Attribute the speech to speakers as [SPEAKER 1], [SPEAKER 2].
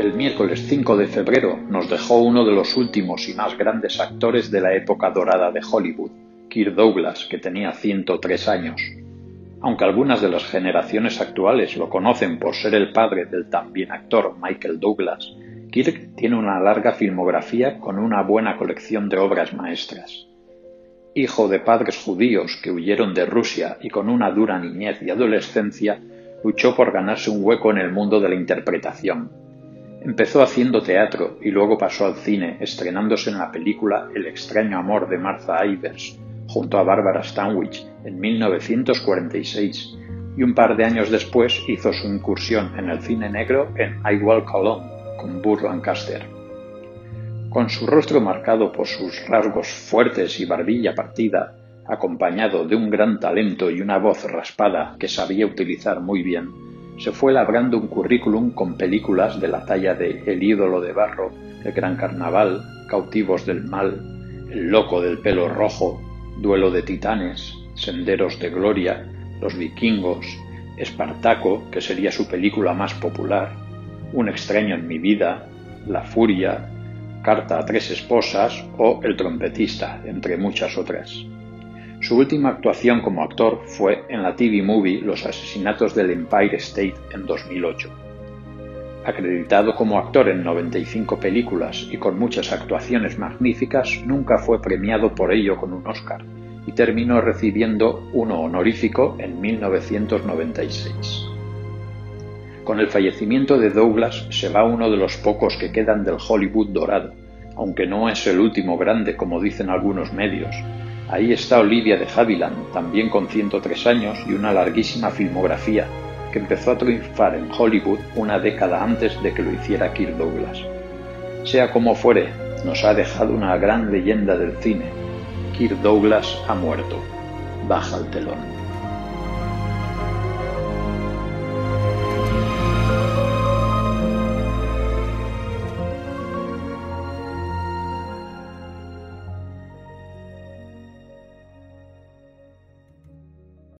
[SPEAKER 1] El miércoles 5 de febrero nos dejó uno de los últimos y más grandes actores de la época dorada de Hollywood, Kirk Douglas, que tenía 103 años. Aunque algunas de las generaciones actuales lo conocen por ser el padre del también actor Michael Douglas, Kirk tiene una larga filmografía con una buena colección de obras maestras. Hijo de padres judíos que huyeron de Rusia y con una dura niñez y adolescencia, luchó por ganarse un hueco en el mundo de la interpretación. Empezó haciendo teatro y luego pasó al cine, estrenándose en la película El extraño amor de Martha Ivers, junto a Barbara Stanwyck en 1946 y un par de años después hizo su incursión en el cine negro en I Walk Alone con Burr Lancaster. Con su rostro marcado por sus rasgos fuertes y barbilla partida, acompañado de un gran talento y una voz raspada que sabía utilizar muy bien, se fue labrando un currículum con películas de la talla de El ídolo de barro, El gran carnaval, Cautivos del mal, El loco del pelo rojo, Duelo de Titanes, Senderos de Gloria, Los Vikingos, Espartaco, que sería su película más popular, Un extraño en mi vida, La Furia, Carta a tres esposas o El trompetista, entre muchas otras. Su última actuación como actor fue en la TV movie Los asesinatos del Empire State en 2008. Acreditado como actor en 95 películas y con muchas actuaciones magníficas, nunca fue premiado por ello con un Oscar y terminó recibiendo uno honorífico en 1996. Con el fallecimiento de Douglas se va uno de los pocos que quedan del Hollywood dorado, aunque no es el último grande como dicen algunos medios. Ahí está Olivia de Havilland, también con 103 años y una larguísima filmografía, que empezó a triunfar en Hollywood una década antes de que lo hiciera Kirk Douglas. Sea como fuere, nos ha dejado una gran leyenda del cine. Kirk Douglas ha muerto. Baja el telón.